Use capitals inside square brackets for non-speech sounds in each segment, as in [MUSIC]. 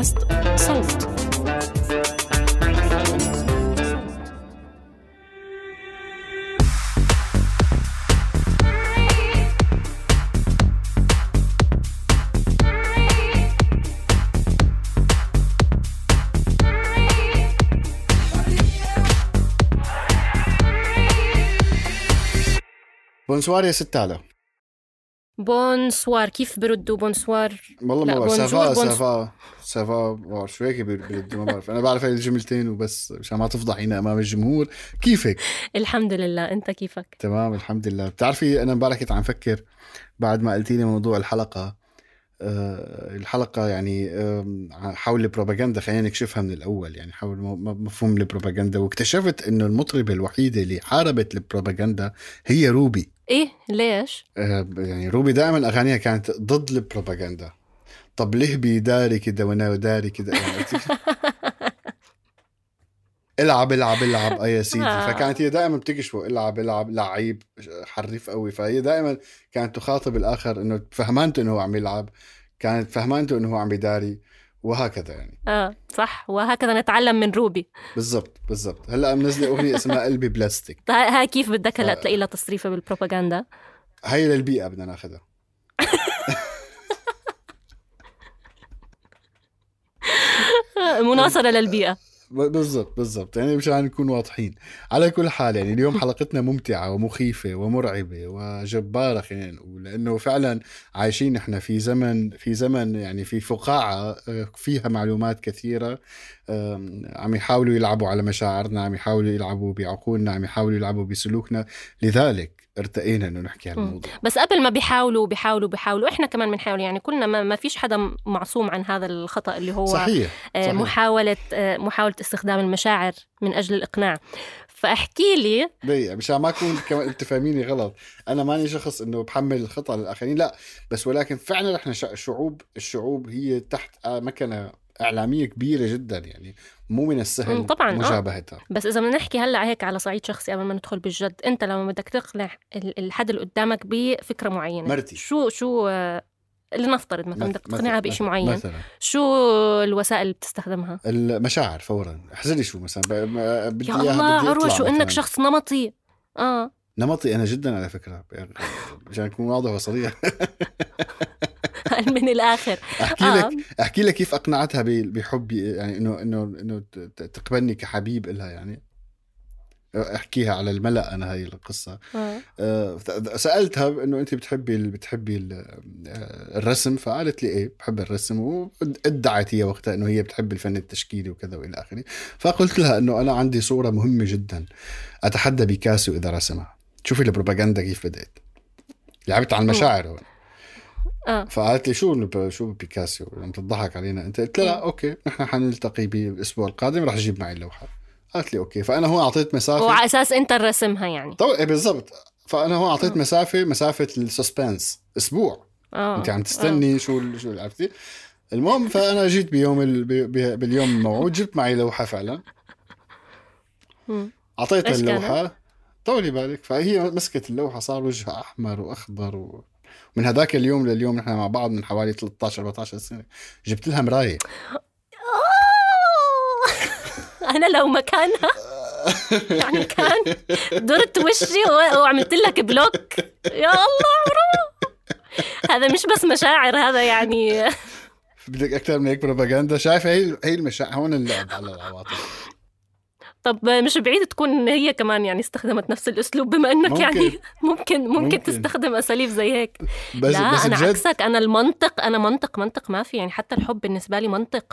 بودكاست صوت. بونسوار يا ست هلا bonsoir كيف بردوا bonsoir؟ والله ما بعرف. ça va ça va ça va ما بعرف شو هيك بردوا ما بعرف. أنا بعرف هاي الجملتين وبس مشان ما تفضحينا أمام الجمهور. كيفك؟ الحمد لله. أنت كيفك؟ تمام الحمد لله. بتعرفي أنا امبارح كنت عم فكر بعد ما قلتي لي موضوع الحلقة آه، الحلقة يعني حول البروباغندا. خلينا نكشفها من الأول. يعني حول مفهوم البروباغندا. واكتشفت إنه المطربة الوحيدة اللي حاربت البروباغندا هي روبي. إيه؟ ليش؟ آه، يعني روبي دائما أغانيها كانت ضد البروباغندا. طب ليه بيداري كده وأنا داري كده؟ يعني [LAUGHS] إلعب إلعب إلعب. يا سيدي. آه. فكانت هي دائما بتكشفه إلعب إلعب. لعيب حريف قوي فهي دائما كانت تخاطب الآخر إنه فهمانته إنه هو عم يلعب. كانت فهمانته إنه هو عم يداري. وهكذا يعني. آه صح. وهكذا نتعلم من روبي. بالضبط بالضبط. هلا منزله أغنية اسمها قلبي بلاستيك [LAUGHS] هاي كيف بدك هلا آه. تلاقي لها تصريفة بالبروباغندا؟ هي للبيئة بدنا ناخذها. [LAUGHS] [LAUGHS] مناصرة للبيئة. بالضبط بالضبط. يعني مشان نكون واضحين. على كل حال يعني اليوم حلقتنا ممتعة ومخيفة ومرعبة وجبارة خلينا نقول. لأنه فعلا عايشين إحنا في زمن في زمن يعني في فقاعة آه، فيها معلومات كثيرة آم، عم يحاولوا يلعبوا على مشاعرنا عم يحاولوا يلعبوا بعقولنا عم يحاولوا يلعبوا بسلوكنا. لذلك ارتقينا انه نحكي مم. الموضوع. بس قبل ما بيحاولوا بيحاولوا بيحاولوا إحنا كمان بنحاول. يعني كلنا ما, ما فيش حدا معصوم عن هذا الخطأ اللي هو صحيح آه، صحيح. محاولة آه، محاولة استخدام المشاعر من أجل الإقناع. فأحكي لي دقيقة مشان ما اكون كمان أنت فاهميني غلط، أنا ماني شخص إنه بحمل الخطأ للآخرين، لا. بس ولكن فعلا إحنا شع- شعوب الشعوب هي تحت آه، مكنة إعلامية كبيرة جدا يعني مو من السهل طبعاً، آه. مجابهتها بس إذا بدنا نحكي هلأ هيك على صعيد شخصي قبل ما ندخل بالجد أنت لما بدك تقنع ال- الحد اللي قدامك بفكرة معينة مرتي. شو شو آه، لنفترض مثلا بدك تقنعها بشيء معين مثلا. شو الوسائل اللي بتستخدمها؟ المشاعر فورا. احزري شو مثلا بدي يا الله بدي عروه شو إنك. شخص نمطي. آه. نمطي أنا جدا على فكرة يعني مشان اكون واضح وصريح. [LAUGHS] [LAUGHS] من الآخر. أحكي آه. لك أحكي لك كيف أقنعتها بحبي يعني انه انه إنه تقبلني كحبيب لها يعني. أحكيها على الملأ أنا هاي القصة. آه. آه، سألتها إنه أنت بتحبي ال- بتحبي ال- آه، الرسم؟ فقالت لي إيه بحب الرسم وادعت هي وقتها إنه هي بتحب الفن التشكيلي وكذا وإلى آخره. فقلت لها إنه أنا عندي صورة مهمة جدا. أتحدى بيكاسو إذا رسمها. شوفي البروباغندا كيف بدأت. لعبت على المشاعر هون. آه. فقالت لي شو شو بيكاسو عم تضحك علينا. انت قلت لها لا okay نحن حنلتقي بالأسبوع القادم رح أجيب معي اللوحة. قالت لي okay. فأنا هون أعطيت مسافة. وعلى أساس أنت الرسمها يعني. طو... إيه بالضبط. فأنا هون أعطيت آه. مسافة مسافة ال suspense. أسبوع. آه. أنت عم تستني شو ال- شو عرفتي؟ المهم فأنا جيت بيوم ال... بي... باليوم الموعود جبت معي لوحة فعلا. اعطيتها؟ اللوحة. طولي بالك. فهي مسكت اللوحة صار وجهها أحمر وأخضر و... من هذاك اليوم لليوم نحن مع بعض من حوالي 13 14 سنة. جبت لها مراية. [LAUGHS] أنا لو مكانها. [LAUGHS] يعني كان درت وشي وعملت لك بلوك. يا الله عمرو! هذا مش بس مشاعر هذا يعني [LAUGHS] بدك أكثر من هيك بروباغندا. شايفه هي هي المشاعر هون اللعب على العواطف. طب مش بعيد تكون هي كمان يعني استخدمت نفس الأسلوب بما إنك ممكن. يعني [LAUGHS] ممكن ممكن, ممكن. تستخدم أساليب زي هيك. بس لا بس أنا بجد عكسك. أنا المنطق أنا منطق منطق ما في يعني حتى الحب بالنسبة لي منطق.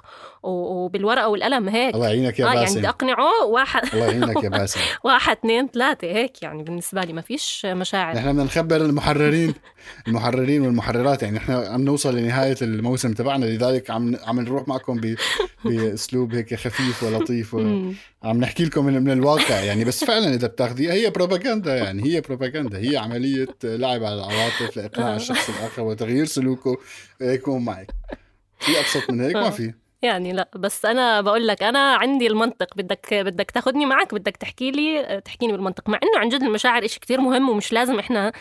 وبالورقة والقلم هيك. الله يعينك يا آه يعني باسم. بدي أقنعه. واحد الله يعينك يا [LAUGHS] باسم. واحد اثنين ثلاثة هيك يعني بالنسبة لي ما فيش مشاعر. نحن بدنا نخبر المحررين. المحررين والمحررات. يعني نحن عم نوصل لنهاية الموسم تبعنا. لذلك عم عم نروح معكم ب... بأسلوب هيك خفيف ولطيف و... عم نحكي لكم من, من الواقع. يعني بس فعلا إذا بتاخذيها هي بروباغندا يعني هي بروباغندا. هي عملية لعب على العواطف لإقناع آه. الشخص الآخر وتغيير سلوكه. يكون معك في أبسط من هيك؟ ما آه. في. يعني لا بس أنا بقول لك أنا عندي المنطق. بدك بدك تاخذني معك بدك تحكي لي تحكيني بالمنطق. مع إنه عن جد المشاعر إشي كتير مهم ومش لازم إحنا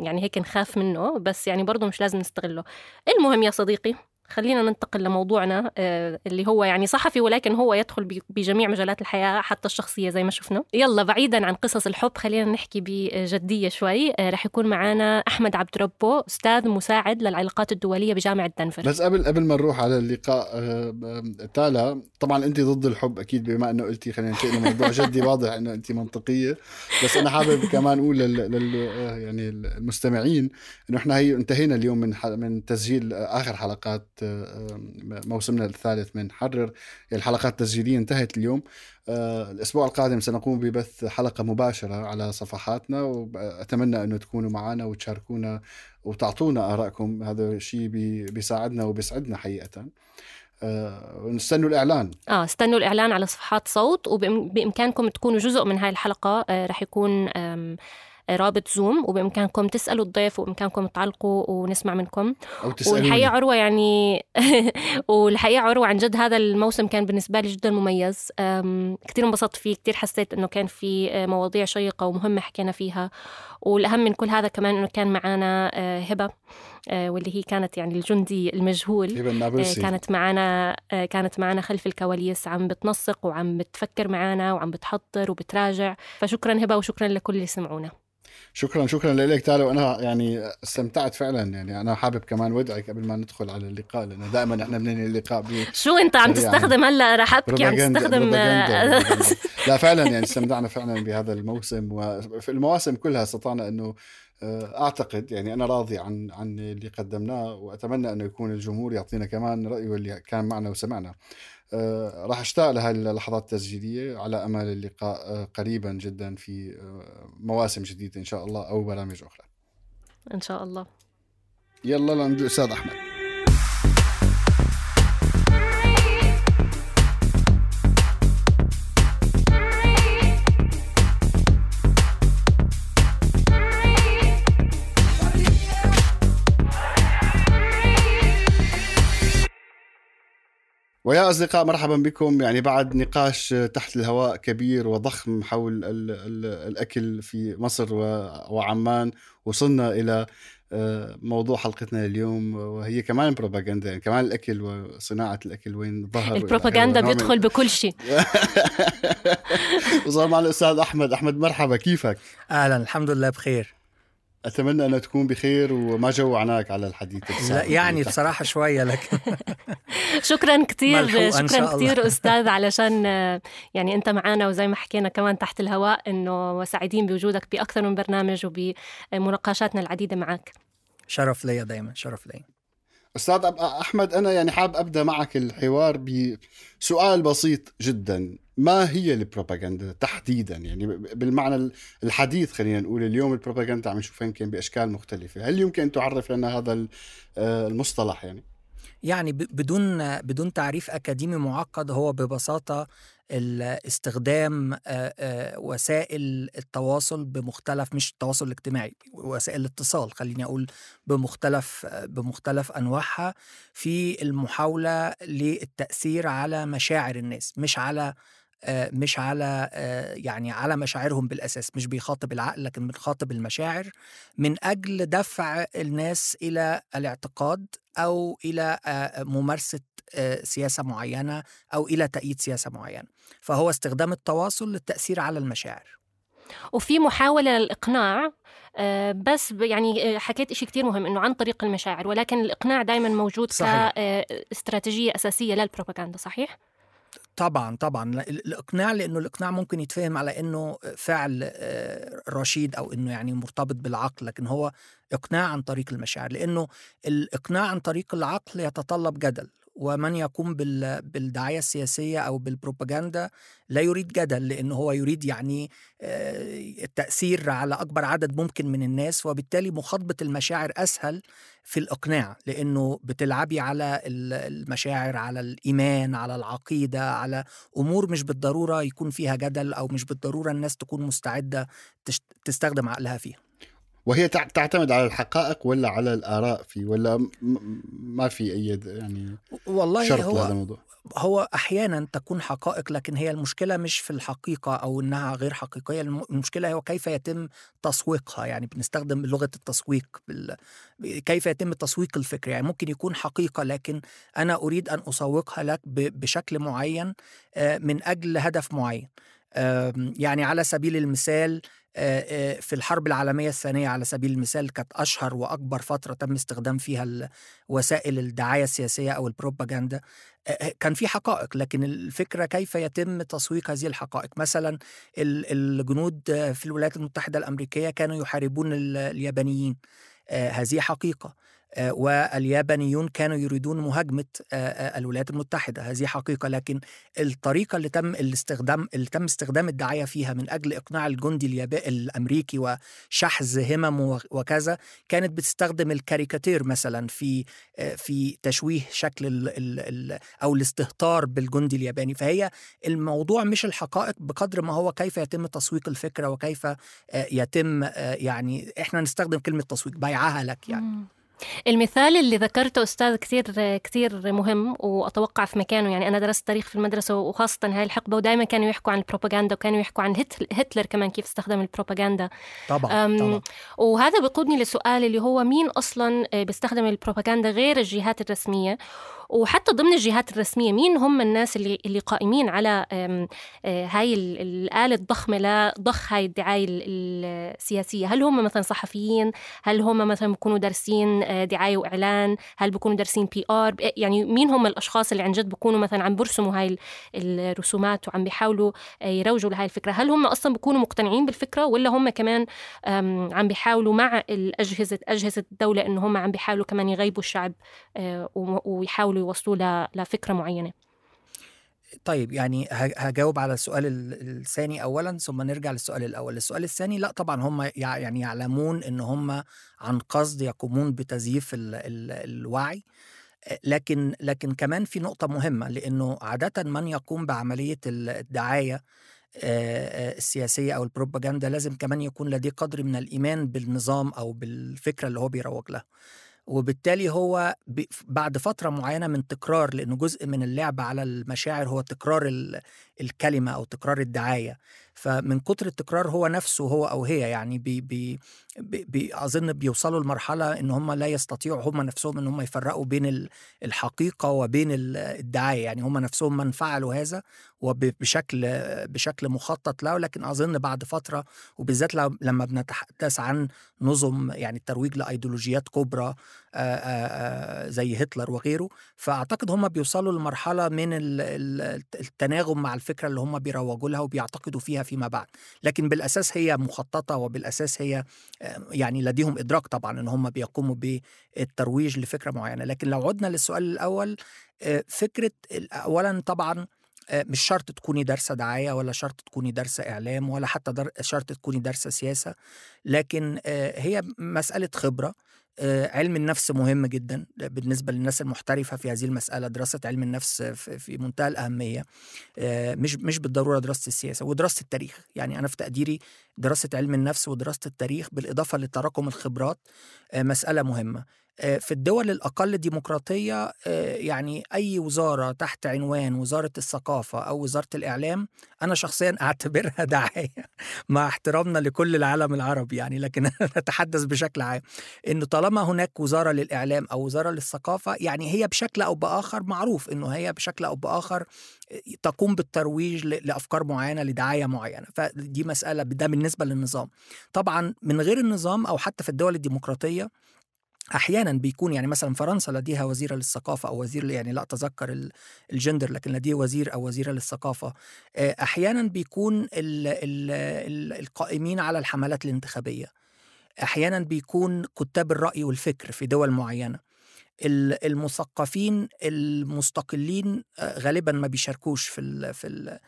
يعني هيك نخاف منه بس يعني برضه مش لازم نستغله. المهم يا صديقي خلينا ننتقل لموضوعنا آه، اللي هو يعني صحفي ولكن هو يدخل بجميع مجالات الحياة حتى الشخصية زي ما شفنا. يلا بعيدا عن قصص الحب خلينا نحكي بجدية شوي. آه، رح يكون معنا أحمد عبد ربو أستاذ مساعد للعلاقات الدولية بجامعة دنفر. بس قبل قبل ما نروح على اللقاء آه، تالا طبعا انت ضد الحب أكيد بما إنه قلتي خلينا ننتقل لموضوع جدي واضح إنه انت منطقية. بس أنا حابب كمان أقول لل, لل يعني المستمعين إنه إحنا هي انتهينا اليوم من من تسجيل آخر حلقات موسمنا الثالث من حرر. الحلقات التسجيليه انتهت اليوم. آه، الأسبوع القادم سنقوم ببث حلقة مباشرة على صفحاتنا وأتمنى انه تكونوا معنا وتشاركونا وتعطونا آرائكم. هذا شيء بي- بيساعدنا وبيسعدنا حقيقة. آه، ونستنوا الإعلان. آه استنوا الإعلان على صفحات صوت وبإمكانكم تكونوا جزء من هاي الحلقة آه رح يكون رابط زوم وبإمكانكم تسألوا الضيف وبإمكانكم تعلقوا ونسمع منكم. أو تسألوني. والحقيقة عروة يعني [LAUGHS] والحقيقة عروة عن جد هذا الموسم كان بالنسبة لي جدا مميز. أم، كتير انبسطت فيه كتير حسيت إنه كان في مواضيع شيقة ومهمة حكينا فيها. والأهم من كل هذا كمان إنه كان معنا آه، هبة آه، واللي هي كانت يعني الجندي المجهول. هبة النابلسي كانت معنا كانت معنا خلف الكواليس عم بتنسق وعم بتفكر معنا وعم بتحضر وبتراجع. فشكرا هبة وشكرا لكل اللي سمعونا. شكرا شكرا لك تالا وأنا يعني استمتعت فعلا يعني أنا حابب كمان ودعك قبل ما ندخل على اللقاء لأنه دائما إحنا بننهي اللقاء ب شو أنت عم. تستخدم هلأ رح ابكي عم تستخدم. [LAUGHS] لا فعلا يعني استمتعنا فعلا بهذا الموسم وفي المواسم كلها استطعنا إنه أعتقد يعني أنا راضي عن عن اللي قدمناه وأتمنى انه يكون الجمهور يعطينا كمان رايه اللي كان معنا وسمعنا. آه، راح أشتاق لهذه اللحظات التسجيلية على أمل اللقاء آه، قريبا جدا في آه، مواسم جديدة إن شاء الله أو برامج أخرى. إن شاء الله. يلا لعند الاستاذ أحمد. ويا أصدقاء مرحبا بكم. يعني بعد نقاش تحت الهواء كبير وضخم حول ال ال الأكل في مصر وعمان وصلنا إلى آه، موضوع حلقتنا اليوم. وهي كمان بروباغندا يعني كمان الأكل وصناعة الأكل وين ظهر البروباغندا بيدخل بكل شيء. [LAUGHS] وصار معنا الأستاذ أحمد. أحمد مرحبا. كيفك؟ أهلا. الحمد لله بخير. أتمنى أن تكون بخير وما جوعناك على الحديث لا. يعني بصراحة شوية لكن [LAUGHS] شكرا كثير شكرا. كثير [LAUGHS] أستاذ علشان يعني أنت معنا وزي ما حكينا كمان تحت الهواء إنه سعيدين بوجودك بأكثر من برنامج وبمناقشاتنا العديدة معك شرف ليا دايما شرف ليا أستاذ أحمد أنا يعني حاب أبدأ معك الحوار بسؤال بسيط جدا ما هي البروباغندا تحديدا؟ يعني بالمعنى الحديث خلينا نقول اليوم البروباغندا عم نشوفها يمكن بأشكال مختلفة. هل يمكن أن تعرف لنا هذا آه، المصطلح يعني؟ يعني بدون بدون تعريف أكاديمي معقد هو ببساطة استخدام آه، آه، وسائل التواصل بمختلف مش التواصل الاجتماعي وسائل الاتصال خليني أقول بمختلف بمختلف أنواعها في المحاولة للتأثير على مشاعر الناس مش على مش على آه، يعني على مشاعرهم بالأساس مش بيخاطب العقل لكن بيخاطب المشاعر من أجل دفع الناس إلى الاعتقاد أو إلى آه، ممارسة آه، سياسة معينة أو إلى تأييد سياسة معينة. فهو استخدام التواصل للتأثير على المشاعر. وفي محاولة للإقناع آه، بس يعني آه، حكيت شيء كتير مهم إنه عن طريق المشاعر ولكن الإقناع دائما موجود صحيح. كاستراتيجيه أساسية للبروباغندا صحيح؟ طبعا طبعا لا- ال- الإقناع لأنه الإقناع ممكن يتفهم على إنه فعل آه، رشيد أو إنه يعني مرتبط بالعقل لكن هو إقناع عن طريق المشاعر لأنه الإقناع عن طريق العقل يتطلب جدل. ومن يقوم بال- بالدعاية السياسية أو بالبروباغندا لا يريد جدل لأنه هو يريد يعني آه، التاثير على أكبر عدد ممكن من الناس وبالتالي مخاطبة المشاعر أسهل في الإقناع لأنه بتلعبي على ال- المشاعر على الإيمان على العقيدة على أمور مش بالضرورة يكون فيها جدل أو مش بالضرورة الناس تكون مستعدة تش- تستخدم عقلها فيها. وهي تع- تعتمد على الحقائق ولا على الآراء في ولا ما في أي يعني والله شرط لهذا هو الموضوع؟ هو أحيانا تكون حقائق لكن هي المشكلة مش في الحقيقة أو إنها غير حقيقية. الم- المشكلة هو كيف يتم تسويقها. يعني بنستخدم لغة التسويق بال... كيف يتم تسويق الفكرة يعني ممكن يكون حقيقة لكن أنا أريد أن أسوقها لك ب... بشكل معين آه، من أجل هدف معين. يعني على سبيل المثال في الحرب العالمية الثانية على سبيل المثال كانت أشهر وأكبر فترة تم استخدام فيها وسائل الدعاية السياسية أو البروباغندا آه، كان في حقائق لكن الفكرة كيف يتم تسويق هذه الحقائق؟ مثلا ال- الجنود في الولايات المتحدة الأمريكية كانوا يحاربون ال- اليابانيين هذه حقيقة. واليابانيون كانوا يريدون مهاجمة آه، آه، الولايات المتحدة. هذه حقيقة لكن الطريقة اللي تم الاستخدام اللي تم استخدام الدعاية فيها من أجل إقناع الجندي اليابا الأمريكي وشحذ هممه وكذا كانت بتستخدم الكاريكاتير مثلا في آه، في تشويه شكل ال ال ال أو الاستهتار بالجندي الياباني. فهي الموضوع مش الحقائق بقدر ما هو كيف يتم تسويق الفكرة وكيف آه، يتم آه، يعني إحنا نستخدم كلمة تسويق بيعها لك يعني. المثال اللي ذكرته أستاذ كثير كثير مهم وأتوقع في مكانه يعني أنا درست تاريخ في المدرسة وخاصة هاي الحقبة ودائما كانوا يحكوا عن البروباغندا وكانوا يحكوا عن هتل- هتلر كمان كيف استخدم البروباغندا. طبعا طبعا. وهذا بيقودني لسؤال اللي هو مين أصلا بيستخدم البروباغندا غير الجهات الرسمية؟ وحتى ضمن الجهات الرسمية مين هم الناس اللي اللي قائمين على آه، هاي ال- الآلة الضخمة لضخ هاي الدعاية ال- السياسية؟ هل هم مثلا صحفيين؟ هل هم مثلا بيكونوا دارسين آه، دعاية وإعلان؟ هل بيكونوا دارسين PR يعني مين هم الأشخاص اللي عن جد بيكونوا مثلا عم برسموا هاي ال- الرسومات وعم بيحاولوا آه، يروجوا لهاي الفكرة؟ هل هم أصلا بيكونوا مقتنعين بالفكرة ولا هم كمان عم بيحاولوا مع الأجهزة أجهزة الدولة إنه هم عم بيحاولوا كمان يغيبوا الشعب آه، ويحاولوا يوصلوا ل- لفكرة معينة. طيب يعني هجاوب على السؤال ال- الثاني اولا ثم نرجع للسؤال الأول. السؤال الثاني لا طبعا هم يع- يعني يعلمون إن هم عن قصد يقومون بتزييف ال ال الوعي. لكن لكن كمان في نقطة مهمة لأنه عادة من يقوم بعملية ال- الدعاية آه، آه، السياسية أو البروباغندا لازم كمان يكون لديه قدر من الإيمان بالنظام أو بالفكرة اللي هو بيروج لها. وبالتالي هو بعد فترة معينة من تكرار لأنه جزء من اللعب على المشاعر هو تكرار ال- الكلمة أو تكرار الدعاية. فمن كتر التكرار هو نفسه هو أو هي يعني بي بي بي أظن بيوصلوا لمرحلة إن هم لا يستطيعوا هم نفسهم إن هم يفرقوا بين ال- الحقيقة وبين ال- الدعاية. يعني هم نفسهم من فعلوا هذا وبشكل بشكل مخطط له لكن أظن بعد فترة وبالذات لما بنتحدث عن نظم يعني الترويج لأيديولوجيات كبرى زي هتلر وغيره فأعتقد هم بيوصلوا لمرحلة من ال- ال- التناغم مع الفكرة اللي هم بيروجوا لها وبيعتقدوا فيها فيما بعد. لكن بالأساس هي مخططة وبالأساس هي يعني لديهم إدراك طبعا إن هم بيقوموا بالترويج لفكرة معينة. لكن لو عدنا للسؤال الأول آه، فكرة ال- اولا طبعا آه، مش شرط تكوني دارسة دعاية ولا شرط تكوني دارسة إعلام ولا حتى در... شرط تكوني دارسة سياسة لكن آه، هي مسألة خبرة. آه، علم النفس مهم جدا بالنسبة للناس المحترفة في هذه المسألة دراسة علم النفس في منتهى الأهمية آه، مش مش بالضرورة دراسة السياسة ودراسة التاريخ. يعني أنا في تقديري دراسة علم النفس ودراسة التاريخ بالإضافة لتراكم الخبرات آه، مسألة مهمة. آه، في الدول الأقل ديمقراطية آه، يعني أي وزارة تحت عنوان وزارة الثقافة أو وزارة الإعلام أنا شخصيا [LAUGHS] أعتبرها دعاية مع احترامنا لكل العالم العربي يعني لكن [LAUGHS] نتحدث بشكل عام. إنه طالما هناك وزارة للإعلام أو وزارة للثقافة يعني هي بشكل أو بآخر معروف إنه هي بشكل أو بآخر تقوم بالترويج لأفكار معينة لدعاية معينة. فدي مسألة ده بالنسبة للنظام. طبعا من غير النظام أو حتى في الدول الديمقراطية أحيانا بيكون يعني مثلا فرنسا لديها وزيرة للثقافة أو وزير يعني لا أتذكر ال- الجندر لكن لديه وزير أو وزيرة للثقافة. آه، أحيانا بيكون ال ال ال القائمين على الحملات الانتخابية. أحيانا بيكون كتاب الرأي والفكر في دول معينة. ال- المثقفين المستقلين آه، غالبا ما بيشاركوش في ال في ال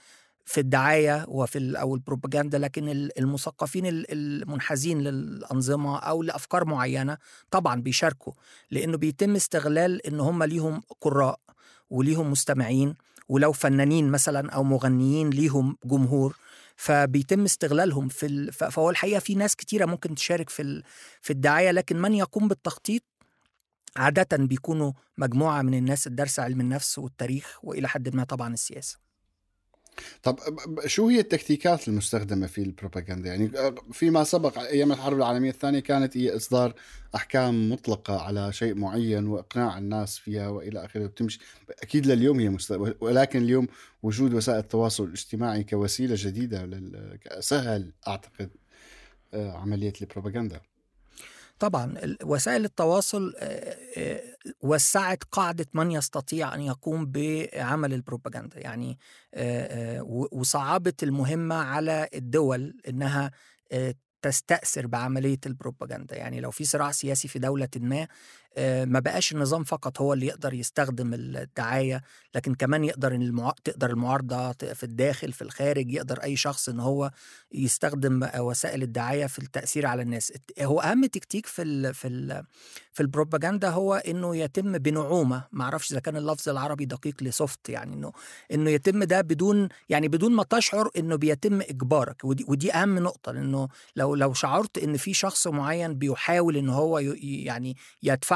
في الدعاية وفي أو البروباغندا لكن ال- المثقفين ال- المنحازين للأنظمة أو لأفكار معينة طبعا بيشاركوا لأنه بيتم استغلال إن هم ليهم قراء وليهم مستمعين ولو فنانين مثلا أو مغنيين ليهم جمهور فبيتم استغلالهم في ال... فهو الحقيقة في ناس كتيرة ممكن تشارك في ال... في الدعاية لكن من يقوم بالتخطيط عادة بيكونوا مجموعة من الناس الدارسة علم النفس والتاريخ وإلى حد ما طبعا السياسة. طب شو هي التكتيكات المستخدمة في البروباغندا؟ يعني فيما سبق أيام الحرب العالمية الثانية كانت هي إصدار أحكام مطلقة على شيء معين وإقناع الناس فيها وإلى آخره بتمشي أكيد لليوم هي مست... ولكن اليوم وجود وسائل التواصل الاجتماعي كوسيلة جديدة لل... سهل أعتقد آه، عملية البروباغندا. طبعا وسائل التواصل وسعت قاعدة من يستطيع أن يقوم بعمل البروباغندا. يعني وصعبت المهمة على الدول إنها آه، تستأثر بعملية البروباغندا. يعني لو في صراع سياسي في دولة ما ما بقاش النظام فقط هو اللي يقدر يستخدم الدعاية لكن كمان يقدر المع... تقدر المعارضة ت- في الداخل في الخارج يقدر أي شخص إن هو يستخدم وسائل الدعاية في التأثير على الناس. هو أهم تكتيك في ال في ال في البروباغندا هو إنه يتم بنعومة. ما أعرفش إذا كان اللفظ العربي دقيق لسوفت يعني إنه إنه يتم ده بدون يعني بدون ما تشعر إنه بيتم إجبارك. ودي ودي أهم نقطة. لأنه لو لو شعرت إن في شخص معين بيحاول إن هو ي- يعني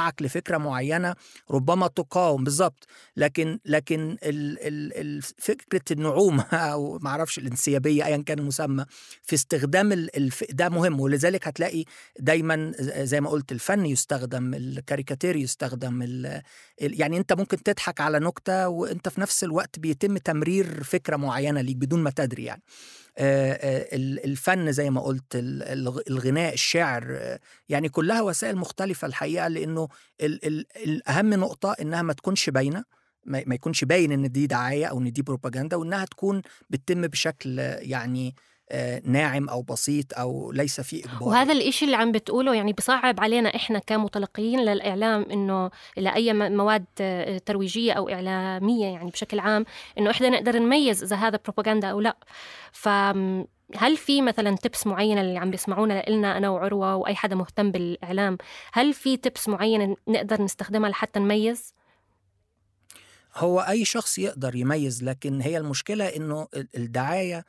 يدفعك لفكرة معينة ربما تقاوم بالظبط لكن لكن ال ال ال فكرة النعومة [LAUGHS] أو ما أعرفش الانسيابية أيا كان المسمى في استخدام ال- الف... ده مهم. ولذلك هتلاقي دايما زي ما قلت الفن يستخدم الكاريكاتير يستخدم يعني أنت ممكن تضحك على نكتة وأنت في نفس الوقت بيتم تمرير فكرة معينة ليك بدون ما تدري يعني. ال- الفن زي ما قلت ال- الغ- الغناء الشعر يعني كلها وسائل مختلفة الحقيقة لأنه ال... ال... الأهم نقطة إنها ما تكونش باينة ما يكونش باين إن دي دعاية أو إن دي بروباجندا وإنها تكون بتتم بشكل يعني ناعم أو بسيط أو ليس فيه إجبار. وهذا الإشي اللي عم بتقوله يعني بصعب علينا إحنا كمتلقيين للإعلام إنه لأي م- مواد آه، ترويجية أو إعلامية يعني بشكل عام إنه إحنا نقدر نميز إذا هذا بروباغندا أو لا. فهل في مثلا تبس معينة اللي عم بيسمعونا لنا أنا وعروة وأي حدا مهتم بالإعلام؟ هل في تبس معينة نقدر نستخدمها لحتى نميز؟ هو أي شخص يقدر يميز لكن هي المشكلة إنه ال- الدعاية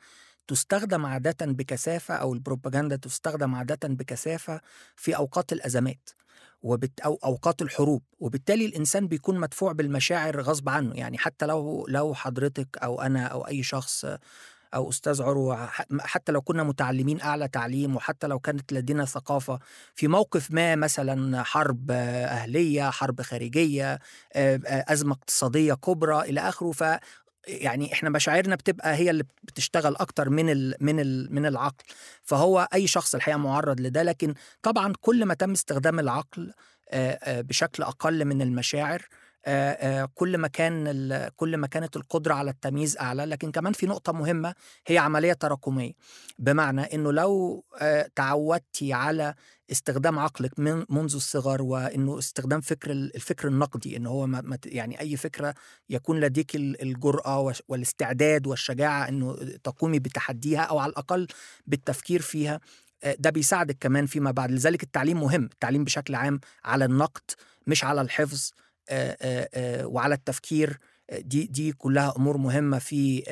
تستخدم عادة بكثافة أو البروباغندا تستخدم عادة بكثافة في أوقات الأزمات وبت أو أوقات الحروب وبالتالي الإنسان بيكون مدفوع بالمشاعر غصب عنه. يعني حتى لو لو حضرتك أو أنا أو أي شخص أو أستاذ عروة ح- حتى لو كنا متعلمين أعلى تعليم وحتى لو كانت لدينا ثقافة في موقف ما مثلا حرب أهلية حرب خارجية آه، أزمة اقتصادية كبرى إلى آخره ف يعني إحنا مشاعرنا بتبقى هي اللي بتشتغل أكتر من ال من ال من العقل. فهو أي شخص الحقيقة معرض لده لكن طبعا كل ما تم استخدام العقل بشكل أقل من المشاعر كل ما كان كل ما كانت القدرة على التمييز أعلى لكن كمان في نقطة مهمة هي عملية تراكمية. بمعنى إنه لو تعودتي على استخدام عقلك من منذ الصغر وإنه استخدام فكر ال- الفكر النقدي إن هو ما يعني أي فكرة يكون لديك ال- الجرأة والش- والاستعداد والشجاعة أنه تقومي بتحديها أو على الأقل بالتفكير فيها ده بيساعدك كمان فيما بعد. لذلك التعليم مهم التعليم بشكل عام على النقد مش على الحفظ. وعلى التفكير دي دي كلها أمور مهمة في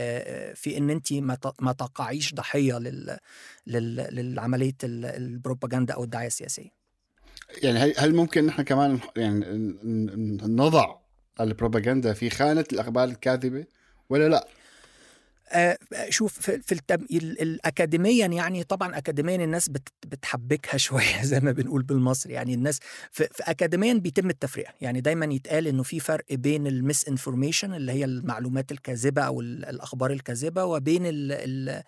في إن انت ما تقعيش ضحية لل لل- للعملية ال- البروباغندا أو الدعاية السياسية يعني هل- ممكن نحن كمان يعني نضع البروباغندا في خانة الأخبار الكاذبة ولا لا؟ آه، شوف في التم... ال- ال- اكاديميا يعني طبعا اكاديميا الناس بت... بتحبكها [LAUGHS] شوية زي ما بنقول بالمصري. يعني الناس في, في اكاديميا بيتم التفرقه يعني دايما يتقال إنه في فرق بين ال misinformation اللي هي المعلومات الكاذبة أو ال- الأخبار الكاذبة وبين ال... ال...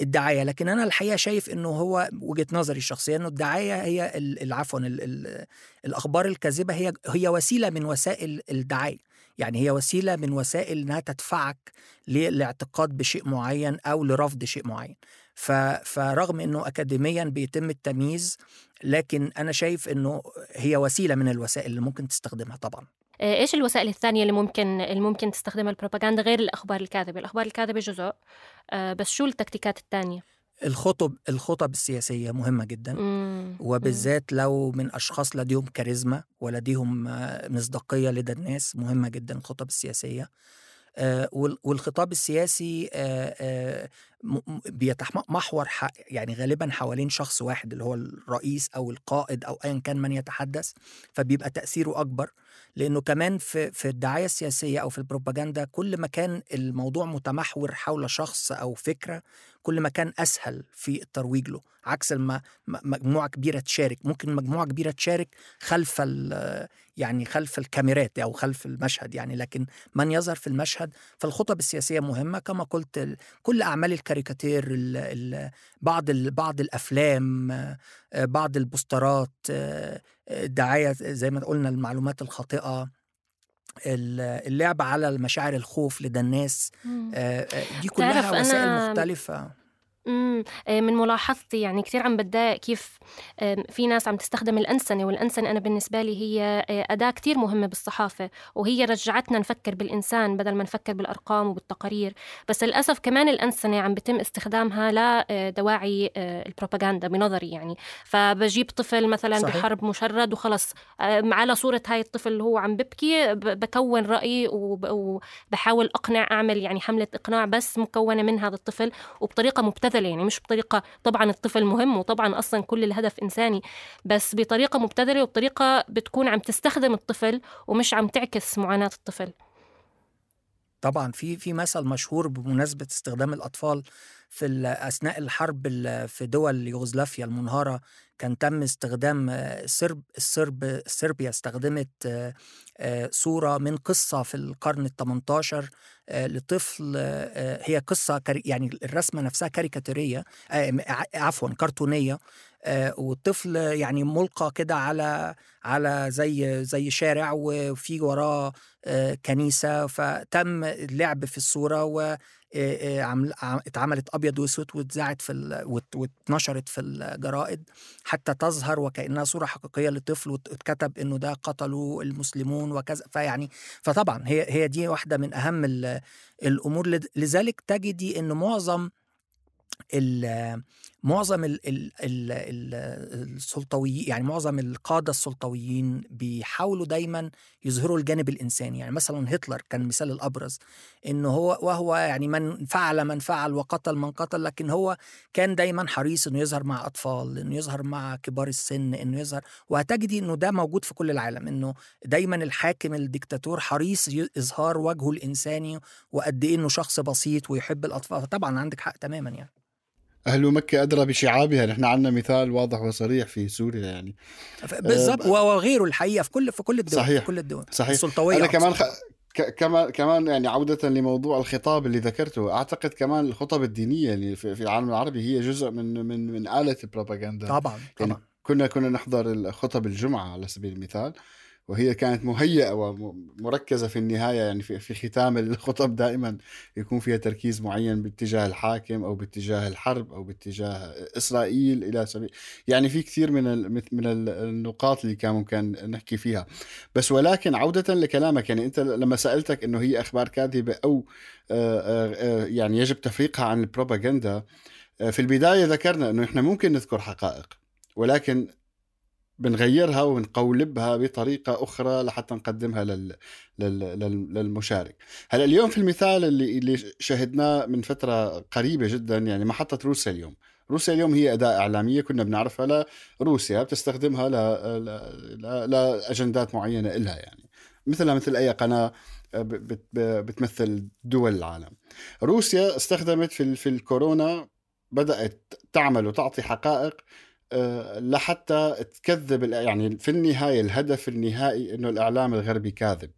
الدعاية. لكن أنا الحقيقة شايف إنه هو وجهة نظري الشخصية إنه الدعاية هي عفوا. ال... الأخبار الكاذبة هي هي وسيلة من وسائل الدعاية. يعني هي وسيلة من وسائل إنها تدفعك للاعتقاد بشيء معين أو لرفض شيء معين. فرغم إنه اكاديميا بيتم التمييز لكن أنا شايف إنه هي وسيلة من الوسائل اللي ممكن تستخدمها طبعا. آه، إيش الوسائل الثانية اللي ممكن اللي ممكن تستخدمها البروباغندا غير الأخبار الكاذبة؟ الأخبار الكاذبة جزء آه، بس شو التكتيكات الثانية؟ الخطب الخطب السياسية مهمة جدا وبالذات لو من أشخاص لديهم كاريزما ولديهم آه، مصداقية لدى الناس مهمة جدا الخطب السياسية. آه، وال- والخطاب السياسي آه، بيتمحور يعني غالبا حوالين شخص واحد اللي هو الرئيس أو القائد أو ايا كان من يتحدث فبيبقى تأثيره أكبر. لأنه كمان في في الدعاية السياسية أو في البروباجندا كل ما كان الموضوع متمحور حول شخص أو فكرة كل ما كان أسهل في الترويج له عكس لما مجموعة كبيرة تشارك ممكن مجموعة كبيرة تشارك خلف ال- يعني خلف الكاميرات أو خلف المشهد يعني لكن من يظهر في المشهد فالخطب السياسية مهمة كما قلت كل أعمال الكاريكاتير ال ال بعض ال بعض الأفلام آه، آه، بعض البوسترات آه، آه، الدعايه زي ما قلنا المعلومات الخاطئة ال- اللعب على المشاعر الخوف لدى الناس. آه، آه، دي كلها وسائل مختلفة امم آه، من ملاحظتي يعني كثير عم بتضايق كيف في ناس عم تستخدم الأنسنة والأنسنة أنا بالنسبة لي هي آه، أداة كثير مهمة بالصحافة وهي رجعتنا نفكر بالإنسان بدل ما نفكر بالأرقام وبالتقارير. بس للأسف كمان الأنسنة عم بيتم استخدامها لدواعي البروباغندا بنظري يعني. فبجيب طفل مثلا صحيح. بحرب مشرد وخلص على صورة هاي الطفل اللي هو عم ببكي بكون رأي وب- وبحاول أقنع أعمل يعني حملة إقناع بس مكونة من هذا الطفل وبطريقة مبتذلة يعني مش بطريقة طبعا الطفل مهم وطبعا أصلا كل الهدف إنساني بس بطريقة مبتذلة وبطريقة بتكون عم تستخدم الطفل ومش عم تعكس معاناة الطفل. طبعا في في مثل مشهور بمناسبة استخدام الأطفال في أثناء الحرب ال- في دول يوغوسلافيا المنهارة كان تم استخدام آه، السرب صربيا استخدمت آه، آه، صورة من قصة في القرن ال 18 آه، لطفل هي كاري- يعني الرسمة نفسها ع- عفوا كرتونية آه، والطفل يعني ملقى كده على على زي زي شارع وفي وراه كنيسة فتم اللعب في الصورة اتعملت أبيض وأسود واتذاعت في واتنشرت في الجرائد حتى تظهر وكأنها صورة حقيقية لطفل واتكتب إنه ده قتلوا المسلمون وكذا فيعني فطبعا هي هي دي واحدة من أهم ال- الأمور لذلك تجدي إن معظم معظم ال ال ال ال السلطويين يعني معظم القادة السلطويين بيحاولوا دايما يظهروا الجانب الإنساني. يعني مثلا هتلر كان المثال الأبرز إنه هو وهو يعني من فعل من فعل وقتل من قتل لكن هو كان دايما حريص إنه يظهر مع أطفال إنه يظهر مع كبار السن إنه يظهر. وهتجدي إنه ده موجود في كل العالم إنه دايما الحاكم الدكتاتور حريص إظهار وجهه الإنساني وقد إيه إنه شخص بسيط ويحب الأطفال. فطبعا عندك حق تماما يعني. أهل مكة أدرى بشعابها. نحن عندنا مثال واضح وصريح في سوريا يعني. بالظبط آه، وغيره الحقيقة في كل في كل الدول صحيح. في كل الدول. صحيح. السلطوية أنا أقصد. كمان خ... ك... كمان كمان يعني عودة لموضوع الخطاب اللي ذكرته. أعتقد كمان الخطب الدينية اللي في, في العالم العربي هي جزء من من من آلة البروباغندا. طبعا يعني طبعا. كنا كنا نحضر خطب الجمعة على سبيل المثال. وهي كانت مهيئة ومركزة في النهاية يعني في, في ختام الخطب دائما يكون فيها تركيز معين باتجاه الحاكم أو باتجاه الحرب أو باتجاه إسرائيل إلى سبيل يعني في كثير من من ال- النقاط اللي كان ممكن نحكي فيها. بس ولكن عودة لكلامك يعني أنت لما سألتك أنه هي أخبار كاذبة أو آه، آه، آه، يعني يجب تفريقها عن البروباغندا في البداية ذكرنا أنه إحنا ممكن نذكر حقائق ولكن بنغيرها ونقولبها بطريقة أخرى لحتى نقدمها لل... لل... لل... للمشارك. هلأ اليوم في المثال اللي, اللي شاهدناه من فترة قريبة جدا يعني محطة روسيا اليوم. روسيا اليوم هي أداة إعلامية كنا بنعرفها لروسيا بتستخدمها ل... ل... ل... لأجندات معينة إلها يعني. مثلها مثل أي قناة بت... بتمثل دول العالم. روسيا استخدمت في. في الكورونا بدأت تعمل وتعطي حقائق لحتى تكذب يعني في النهاية الهدف النهائي إنه الإعلام الغربي كاذب.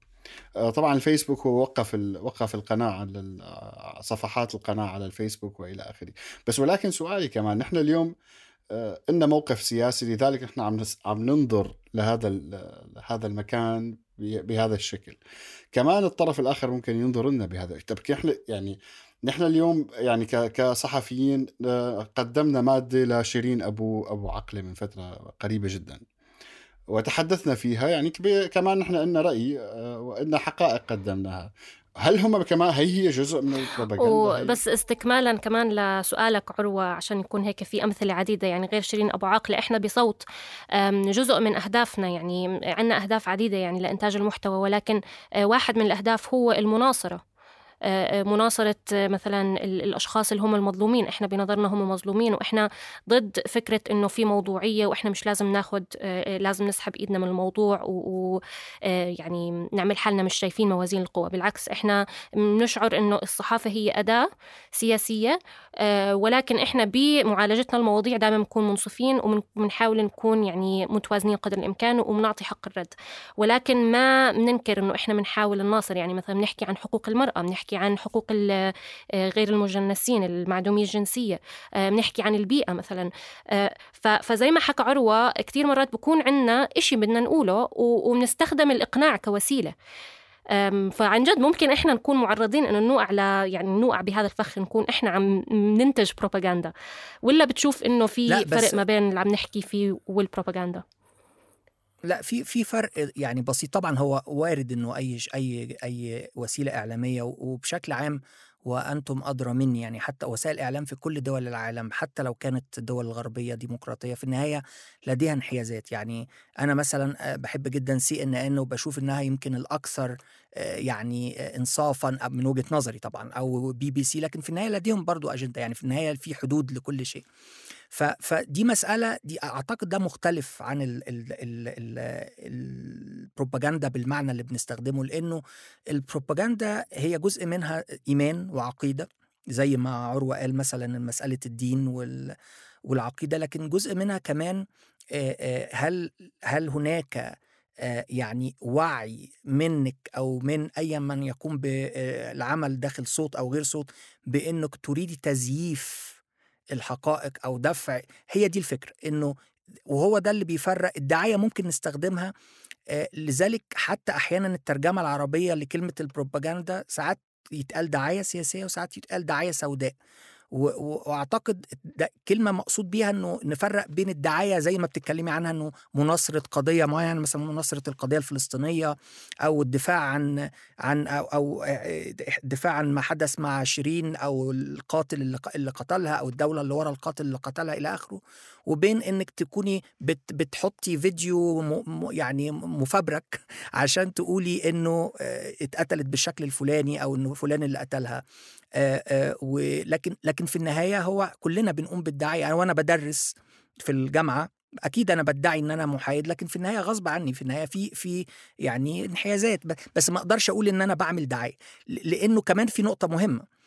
آه، طبعا الفيسبوك هو وقف وقف القناة على آه، صفحات القناة على الفيسبوك وإلى آخره. بس ولكن سؤالي كمان نحن اليوم آه، إن موقف سياسي لذلك نحن عم عم ننظر لهذا هذا المكان بهذا الشكل. كمان الطرف الآخر ممكن ينظر لنا بهذا طب نحن يعني نحن اليوم يعني كصحفيين آه، قدمنا مادة لشيرين أبو أبو عقلة من فترة قريبة جدا. وتحدثنا فيها يعني كمان نحن لنا رأي آه، وإلنا حقائق قدمناها. هل هم كمان هي هي جزء من البروباغندا؟ وبس استكمالا كمان لسؤالك عروة عشان يكون هيك في أمثلة عديدة يعني غير شيرين أبو عاقلة إحنا بصوت جزء من أهدافنا يعني عندنا أهداف عديدة يعني لإنتاج المحتوى ولكن آه، واحد من الأهداف هو المناصرة. مناصرة مثلا الأشخاص اللي هم المظلومين. إحنا بنظرنا هم مظلومين وإحنا ضد فكرة إنه في موضوعية وإحنا مش لازم ناخد لازم نسحب إيدنا من الموضوع ويعني نعمل حالنا مش شايفين موازين القوى. بالعكس إحنا بنشعر إنه الصحافة هي أداة سياسية ولكن إحنا بمعالجتنا المواضيع دائما بنكون منصفين وبنحاول نكون يعني متوازنين قدر الإمكان وبنعطي حق الرد. ولكن ما بننكر إنه إحنا بنحاول نناصر. يعني مثلا بنحكي عن حقوق المرأة بنحكي عن حقوق آه، غير المجنسين المعدومية الجنسية. آه، بنحكي عن البيئة مثلا. آه، فزي ما حكى عروة كثير مرات بكون عندنا إشي بدنا نقوله وبنستخدم الإقناع كوسيلة. فعن جد ممكن إحنا نكون معرضين إنه نوقع ل يعني نوقع بهذا الفخ نكون إحنا عم ننتج بروباغندا ولا بتشوف إنه في فرق ما بين اللي عم نحكي فيه والبروباغندا لأ في في فرق يعني بسيط. طبعا هو وارد إنه أي أي أي وسيلة إعلامية وبشكل عام وأنتم أدرى مني يعني حتى وسائل الاعلام في كل دول العالم حتى لو كانت الدول الغربيه ديمقراطية في النهاية لديها انحيازات. يعني أنا مثلا بحب جدا CNN وبشوف إنها يمكن الأكثر يعني انصافا من وجهة نظري طبعا أو بي بي سي لكن في النهاية لديهم برضو أجندة. يعني في النهاية في حدود لكل شيء. فدي مسألة دي أعتقد ده مختلف عن ال ال ال ال البروباجندا بالمعنى اللي بنستخدمه لأنه البروباجندا هي جزء منها إيمان وعقيدة زي ما عروة قال مثلا مسألة الدين وال والعقيدة لكن جزء منها كمان هل هل هناك يعني وعي منك أو من اي من يقوم بالعمل داخل صوت أو غير صوت بإنك تريدي تزييف الحقائق أو دفع هي دي الفكرة إنه وهو ده اللي بيفرق الدعاية ممكن نستخدمها لذلك حتى أحيانا الترجمة العربية لكلمة البروباجندا ساعات يتقال دعاية سياسية وساعات يتقال دعاية سوداء. واعتقد ده كلمة مقصود بيها انه نفرق بين الدعاية زي ما بتتكلمي عنها انه مناصرة قضية معينة مثلا مناصرة القضية الفلسطينية أو الدفاع عن عن أو, أو الدفاع عن ما حدث مع شيرين أو القاتل اللي, قتلها أو الدولة اللي ورا القاتل اللي قتلها إلى آخره وبين إنك تكوني بت بتحطي فيديو م يعني مفبرك عشان تقولي إنه اتقتلت بالشكل الفلاني أو إنه فلان اللي قتلها. ولكن لكن في النهاية هو كلنا بنقوم بالدعاية يعني وأنا بدرس في الجامعة أكيد أنا بدعي إن أنا محايد لكن في النهاية غصب عني في النهاية في في يعني انحيازات بس ما أقدرش أقول إن أنا بعمل دعاية لأنه كمان في نقطة مهمة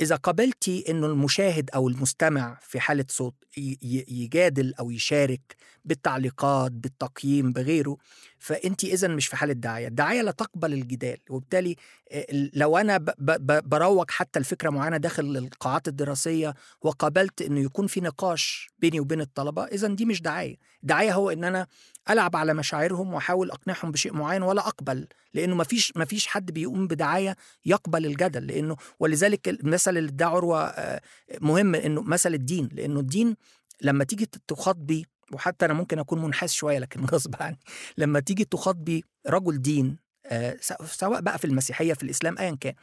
إذا قبلتي إنه المشاهد أو المستمع في حالة صوت يجادل أو يشارك بالتعليقات بالتقييم بغيره فأنت إذا مش في حالة دعاية الدعاية لا تقبل الجدال وبالتالي لو أنا بروج حتى الفكرة معينة داخل القاعات الدراسية وقبلت إنه يكون في نقاش بيني وبين الطلبة إذا دي مش دعاية. دعاية هو إن أنا ألعب على مشاعرهم وأحاول أقنعهم بشيء معين ولا أقبل لأنه ما فيش ما فيش حد بيقوم بدعاية يقبل الجدل لأنه ولذلك المثل اللي ادعى عروة مهم إنه مثل الدين لأنه الدين لما تيجي تخاطبي وحتى أنا ممكن أكون منحاز شوية لكن [LAUGHS] غصب عني لما تيجي تخاطبي رجل دين سواء بقى في المسيحية في الإسلام ايا كان.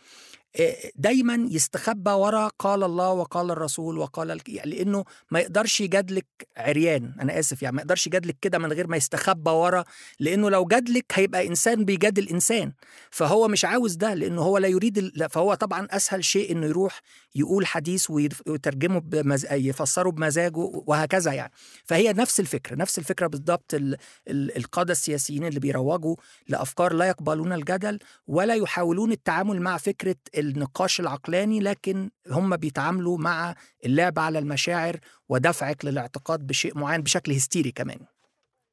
دايما يستخبى ورا قال الله وقال الرسول وقال لأنه ما يقدرش يجادلك عريان أنا آسف يعني ما يقدرش يجادلك كده من غير ما يستخبى ورا لأنه لو جادلك هيبقى إنسان بيجادل انسان فهو مش عاوز ده لأنه هو لا يريد فهو طبعا أسهل شيء إنه يروح يقول حديث ويترجمه بمز... يفسره بمزاجه وهكذا يعني. فهي نفس الفكرة نفس الفكرة بالضبط ال... ال... القادة السياسيين اللي بيروجوا لأفكار لا يقبلون الجدل ولا يحاولون التعامل مع فكرة النقاش العقلاني لكن هم بيتعاملوا مع اللعب على المشاعر ودفعك للاعتقاد بشيء معين بشكل هستيري كمان.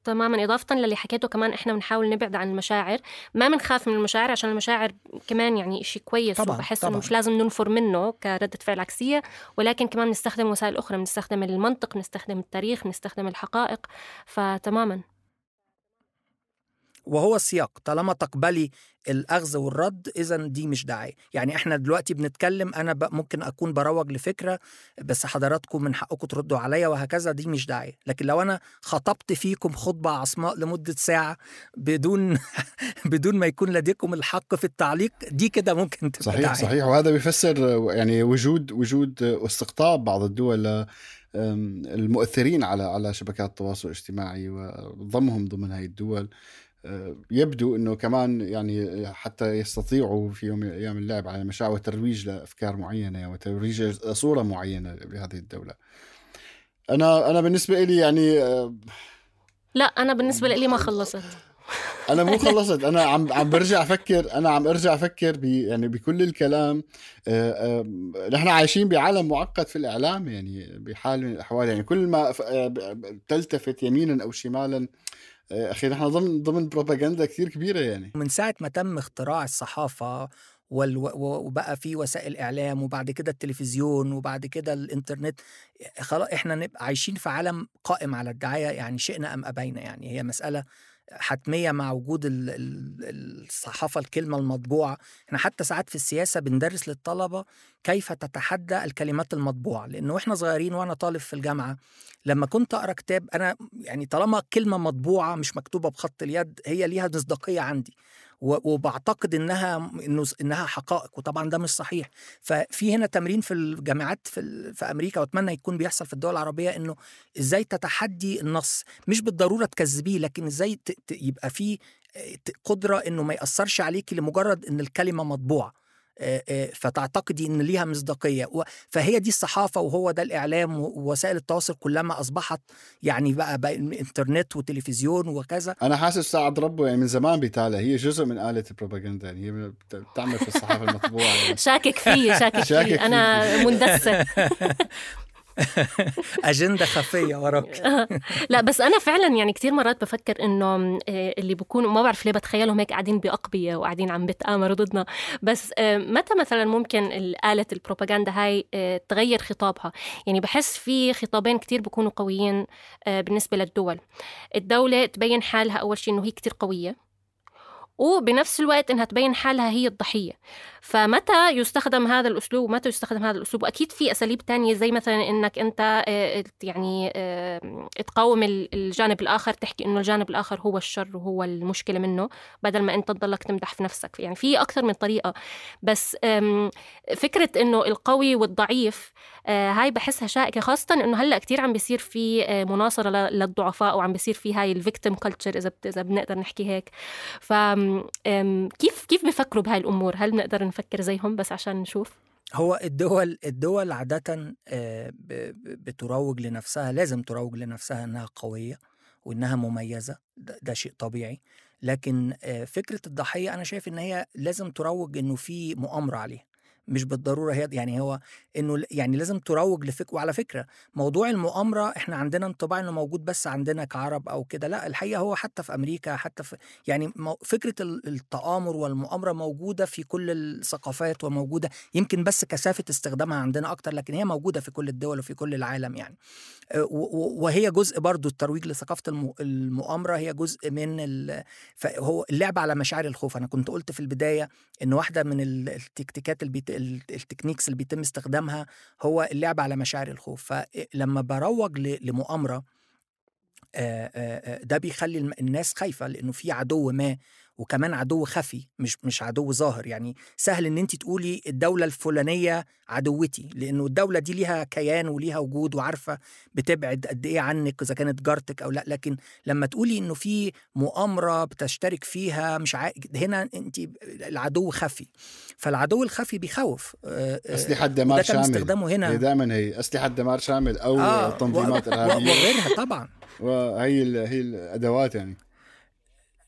تماما. إضافة للي حكيته كمان إحنا بنحاول نبعد عن المشاعر. ما بنخاف من المشاعر عشان المشاعر كمان يعني إشي كويس طبعا وبحس إنه مش لازم ننفر منه كردة فعل عكسية. ولكن كمان بنستخدم وسائل أخرى بنستخدم المنطق بنستخدم التاريخ بنستخدم الحقائق. فتماما. وهو السياق طالما تقبلي الأخذ والرد اذا دي مش دعايه يعني إحنا دلوقتي بنتكلم أنا ممكن أكون بروج لفكرة بس حضراتكم من حقكم تردوا عليا وهكذا دي مش دعايه لكن لو أنا خطبت فيكم خطبة عصماء لمدة ساعة بدون [LAUGHS] بدون ما يكون لديكم الحق في التعليق دي كده ممكن تبقى صحيح دعاية. صحيح. وهذا بيفسر يعني وجود وجود واستقطاب بعض الدول المؤثرين على على شبكات التواصل الاجتماعي وضمهم ضمن هذه الدول. يبدو إنه كمان يعني حتى يستطيعوا في يوم من الأيام اللعب على مشاعر وترويج لأفكار معينة وترويج صورة معينة بهذه الدولة. أنا أنا بالنسبة لي يعني آه، لا أنا بالنسبة لي ما خلصت [LAUGHS] أنا مو خلصت أنا عم عم برجع أفكر أنا عم أرجع أفكر ب يعني بكل الكلام آه، آه، نحن عايشين بعالم معقد في الإعلام يعني بحال من الأحوال يعني كل ما تلتفت يمينا أو شمالا أخي نحن ضمن ضمن بروباغندا كثير كبيرة يعني من ساعة ما تم اختراع الصحافة. وبقى في وسائل إعلام وبعد كده التلفزيون وبعد كده الإنترنت خلاص إحنا نبقى عايشين في عالم قائم على الدعاية يعني شئنا أم أبينا يعني هي مسألة حتمية مع وجود الصحافة الكلمة المطبوعة. إحنا حتى ساعات في السياسة بندرس للطلبة كيف تتحدى الكلمات المطبوعة لأنه وإحنا صغيرين وأنا طالب في الجامعة لما كنت أقرأ كتاب أنا يعني طالما كلمة مطبوعة مش مكتوبة بخط اليد هي ليها مصداقية عندي. وبعتقد إنها إنه إنها حقائق وطبعا ده مش صحيح. ففي هنا تمرين في الجامعات في, في أمريكا وأتمنى يكون بيحصل في الدول العربية إنه إزاي تتحدي النص. مش بالضرورة تكذبيه لكن إزاي يبقى في قدرة إنه ما يأثرش عليكي لمجرد إن الكلمة مطبوعة. فتعتقدي إن ليها مصداقية. فهي دي الصحافة وهو ده الإعلام ووسائل التواصل كلما أصبحت يعني بقى, بقى إنترنت وتلفزيون وكذا. أنا حاسس ساعد ربه يعني من زمان بيتالى هي جزء من آلة البروباغندا يعني هي بتعمل في الصحافة المطبوعة يعني. [LAUGHS] شاكك فيه شاكك, [LAUGHS] شاكك فيه. أنا مندسة. [LAUGHS] [LAUGHS] اجندة خفية وراك. [LAUGHS] لا بس أنا فعلا يعني كثير مرات بفكر إنه آه، اللي بيكونوا ما بعرف ليه بتخيلهم هيك قاعدين بأقبية وقاعدين عم بتآمروا ضدنا. بس آه، متى مثلا ممكن آلة البروباغندا هاي آه، تغير خطابها؟ يعني بحس في خطابين كثير بيكونوا قويين بالنسبة للدول. الدولة تبين حالها أول شيء إنه هي كثير قوية وبنفس الوقت إنها تبين حالها هي الضحية. فمتى يستخدم هذا الأسلوب ومتى يستخدم هذا الأسلوب؟ وأكيد في أساليب تانية زي مثلا إنك أنت آه، يعني آه، تقاوم الجانب الآخر تحكي إنه الجانب الآخر هو الشر وهو المشكلة منه بدل ما أنت تضلك تمدح في نفسك. يعني في أكثر من طريقة. بس فكرة إنه القوي والضعيف آه، هاي بحسها شائكة خاصة إنه هلأ كثير عم بيصير في مناصرة للضعفاء وعم بيصير في هاي ال victim culture إذا إذا بنقدر نحكي هيك. ف كيف كيف بفكروا بهاي الأمور؟ هل بنقدر نفكر زيهم بس عشان نشوف؟ هو الدول الدول عادة آه، بتروج لنفسها لازم تروج لنفسها إنها قوية وإنها مميزة ده شيء طبيعي. لكن آه، فكرة الضحية أنا شايف إن هي لازم تروج إنه في مؤامرة عليها. مش بالضرورة هي يعني هو إنه يعني لازم تروج لفكره وعلى فكرة موضوع المؤامرة إحنا عندنا انطباع إنه موجود بس عندنا كعرب أو كده لأ الحقيقة هو حتى في أمريكا حتى في يعني فكرة التآمر والمؤامرة موجودة في كل الثقافات وموجودة يمكن بس كثافة استخدامها عندنا أكتر لكن هي موجودة في كل الدول وفي كل العالم يعني. وهي جزء برضو الترويج لثقافة المؤامرة هي جزء من فهو اللعب على مشاعر الخوف. أنا كنت قلت في البداية إن واحدة من التكتيكات اللي ال techniques اللي بيتم استخدامها هو اللعب على مشاعر الخوف. فلما بروج لمؤامرة ده بيخلي الناس خايفة لأنه في عدو ما وكمان عدو خفي مش مش عدو ظاهر. يعني سهل إن انت تقولي الدولة الفلانية عدوتي لأنه الدولة دي ليها كيان وليها وجود وعارفة بتبعد قد إيه عنك إذا كانت جارتك أو لأ. لكن لما تقولي إنه في مؤامرة بتشترك فيها مش ع... هنا انت العدو خفي. فالعدو الخفي بيخوف. اسلحه دمار شامل. استخدامه هنا. دائما هي. اسلحه دمار شامل أو آه تنظيمات إرهابية. وغيرها طبعا. [LAUGHS] وهي هي الأدوات يعني.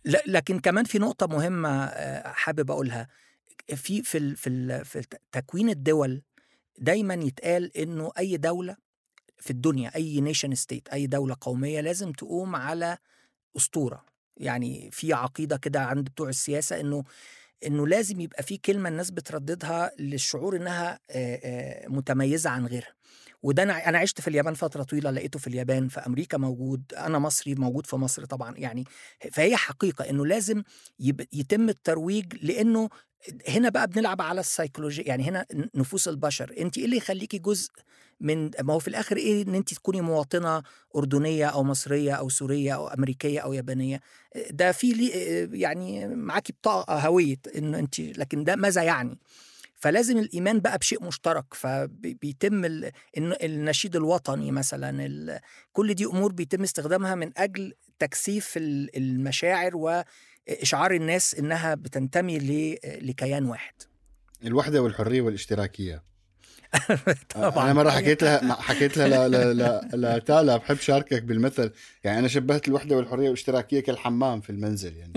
لكن كمان في نقطة مهمة حابب أقولها. في في في, في تكوين الدول دايما يتقال إنه أي دولة في الدنيا أي nation state أي دولة قومية لازم تقوم على أسطورة. يعني في عقيدة كده عند بتوع السياسة إنه إنه لازم يبقى في كلمة الناس بترددها للشعور إنها متميزة عن غيرها. وده أنا أنا عشت في اليابان فترة طويلة لقيته في اليابان في أمريكا موجود أنا مصري موجود في مصر طبعا يعني فهي حقيقة إنه لازم يتم الترويج لأنه هنا بقى بنلعب على السيكولوجيا يعني هنا نفوس البشر. انت إيه اللي يخليكي جزء من ما هو في الآخر إيه إن انت تكوني مواطنة أردنية أو مصرية أو سورية أو أمريكية أو يابانية؟ ده في يعني معاكي بطاقة هوية انه انت لكن ده ماذا يعني؟ فلازم الإيمان بقى بشيء مشترك فبيتم النشيد الوطني مثلا كل دي أمور بيتم استخدامها من أجل تكثيف ال- المشاعر وإشعار الناس إنها بتنتمي لكيان واحد. الوحدة والحرية والاشتراكية. [LAUGHS] طبعا أنا مرة حكيت لها حكيت لها ل- ل- ل- لتالا بحب شاركك بالمثل. يعني أنا شبهت الوحدة والحرية والاشتراكية كالحمام في المنزل يعني.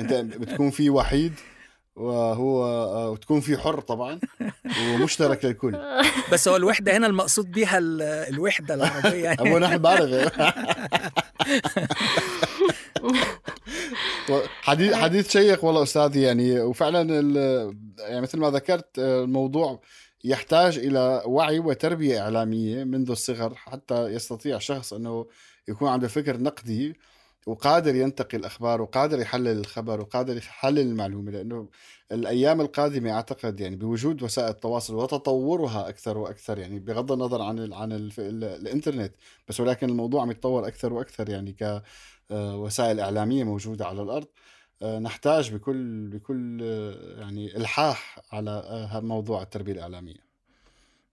أنت بتكون في وحيد وهو وتكون في حر طبعا ومشترك للكل. [LAUGHS] بس هو الوحدة هنا المقصود بيها ال- الوحدة العربية يعني. نحن بعرف [LAUGHS] حديث حديث شيق والله أستاذي يعني. وفعلا يعني مثل ما ذكرت الموضوع يحتاج إلى وعي وتربية إعلامية منذ الصغر حتى يستطيع شخص إنه يكون عنده فكر نقدي. وقادر ينتقي الاخبار وقادر يحلل الخبر وقادر يحلل المعلومة لأنه الأيام القادمة أعتقد يعني بوجود وسائل التواصل وتطورها أكثر وأكثر يعني بغض النظر عن ال عن ال الإنترنت بس ولكن الموضوع عم يتطور أكثر وأكثر يعني كوسائل إعلامية موجودة على الأرض. آه، نحتاج بكل بكل آه، يعني إلحاح على آه، موضوع التربية الإعلامية.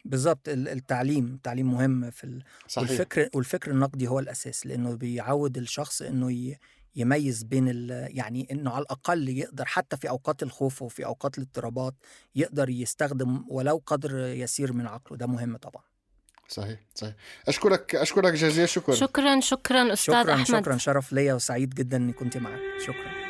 بالظبط ال- التعليم التعليم مهم في ال... صحيح. والفكر والفكر النقدي هو الأساس لأنه بيعود الشخص إنه ي... يميز بين ال... يعني إنه على الأقل يقدر حتى في أوقات الخوف وفي أوقات الاضطرابات يقدر يستخدم ولو قدر يسير من عقله. ده مهم طبعا. صحيح صحيح. أشكرك أشكرك جزيل الشكر شكرا شكرا أستاذ شكرا أحمد. شكرا. شرف ليا وسعيد جدا إني كنت معاك. شكرا.